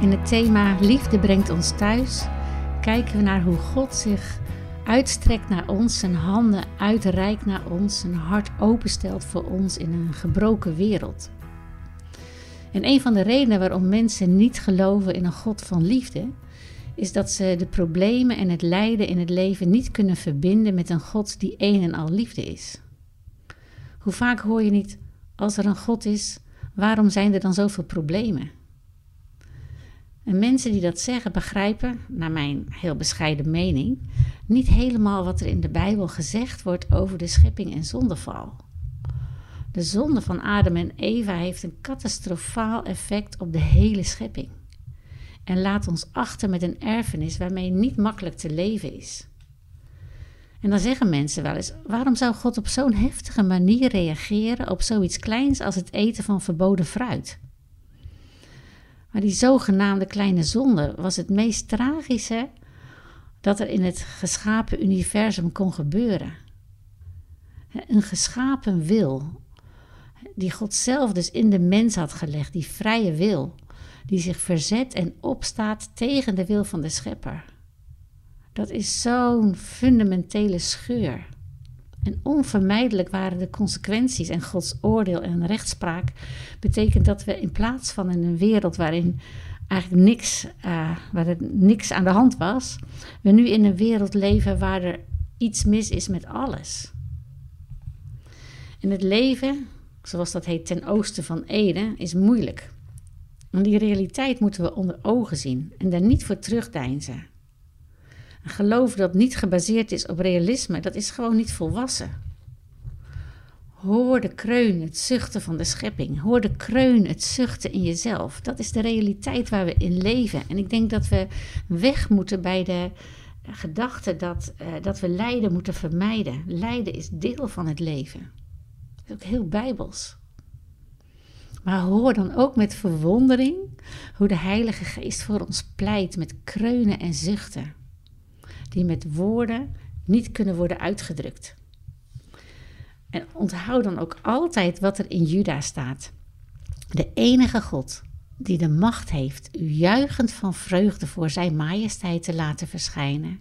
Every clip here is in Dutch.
In het thema Liefde brengt ons thuis kijken we naar hoe God zich uitstrekt naar ons, zijn handen uitreikt naar ons, zijn hart openstelt voor ons in een gebroken wereld. En een van de redenen waarom mensen niet geloven in een God van liefde, is dat ze de problemen en het lijden in het leven niet kunnen verbinden met een God die een en al liefde is. Hoe vaak hoor je niet, als er een God is, waarom zijn er dan zoveel problemen? En mensen die dat zeggen begrijpen, naar mijn heel bescheiden mening, niet helemaal wat er in de Bijbel gezegd wordt over de schepping en zondeval. De zonde van Adam en Eva heeft een catastrofaal effect op de hele schepping. En laat ons achter met een erfenis waarmee niet makkelijk te leven is. En dan zeggen mensen wel eens: waarom zou God op zo'n heftige manier reageren op zoiets kleins als het eten van verboden fruit? Maar die zogenaamde kleine zonde was het meest tragische dat er in het geschapen universum kon gebeuren. Een geschapen wil, die God zelf dus in de mens had gelegd, die vrije wil, die zich verzet en opstaat tegen de wil van de schepper. Dat is zo'n fundamentele scheur. En onvermijdelijk waren de consequenties en Gods oordeel en rechtspraak betekent dat we in plaats van in een wereld waarin eigenlijk niks, uh, waar er niks aan de hand was, we nu in een wereld leven waar er iets mis is met alles. En het leven, zoals dat heet ten oosten van Eden, is moeilijk. En die realiteit moeten we onder ogen zien en daar niet voor terugdeinzen. Een geloof dat niet gebaseerd is op realisme, dat is gewoon niet volwassen. Hoor de kreun, het zuchten van de schepping. Hoor de kreun, het zuchten in jezelf. Dat is de realiteit waar we in leven. En ik denk dat we weg moeten bij de gedachte dat, uh, dat we lijden moeten vermijden. Lijden is deel van het leven. Dat is ook heel bijbels. Maar hoor dan ook met verwondering hoe de Heilige Geest voor ons pleit met kreunen en zuchten die met woorden niet kunnen worden uitgedrukt. En onthoud dan ook altijd wat er in Juda staat. De enige God die de macht heeft u juichend van vreugde voor zijn majesteit te laten verschijnen.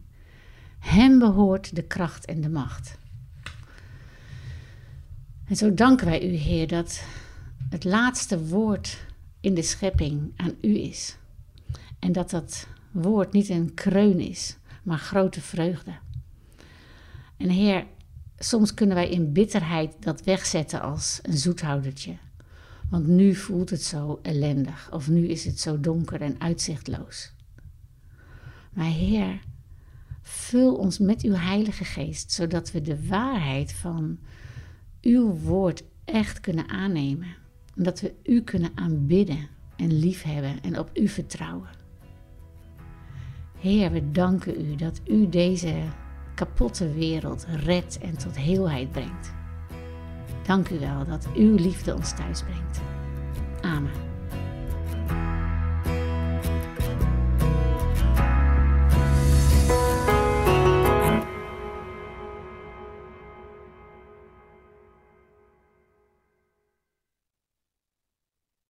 Hem behoort de kracht en de macht. En zo danken wij u, Heer, dat het laatste woord in de schepping aan u is. En dat dat woord niet een kreun is, maar grote vreugde. En Heer, soms kunnen wij in bitterheid dat wegzetten als een zoethoudertje. Want nu voelt het zo ellendig, of nu is het zo donker en uitzichtloos. Maar Heer, vul ons met uw Heilige Geest, zodat we de waarheid van uw woord echt kunnen aannemen. En dat we u kunnen aanbidden en liefhebben en op u vertrouwen. Heer, we danken u dat u deze kapotte wereld redt en tot heelheid brengt. Dank u wel dat uw liefde ons thuis brengt. Amen.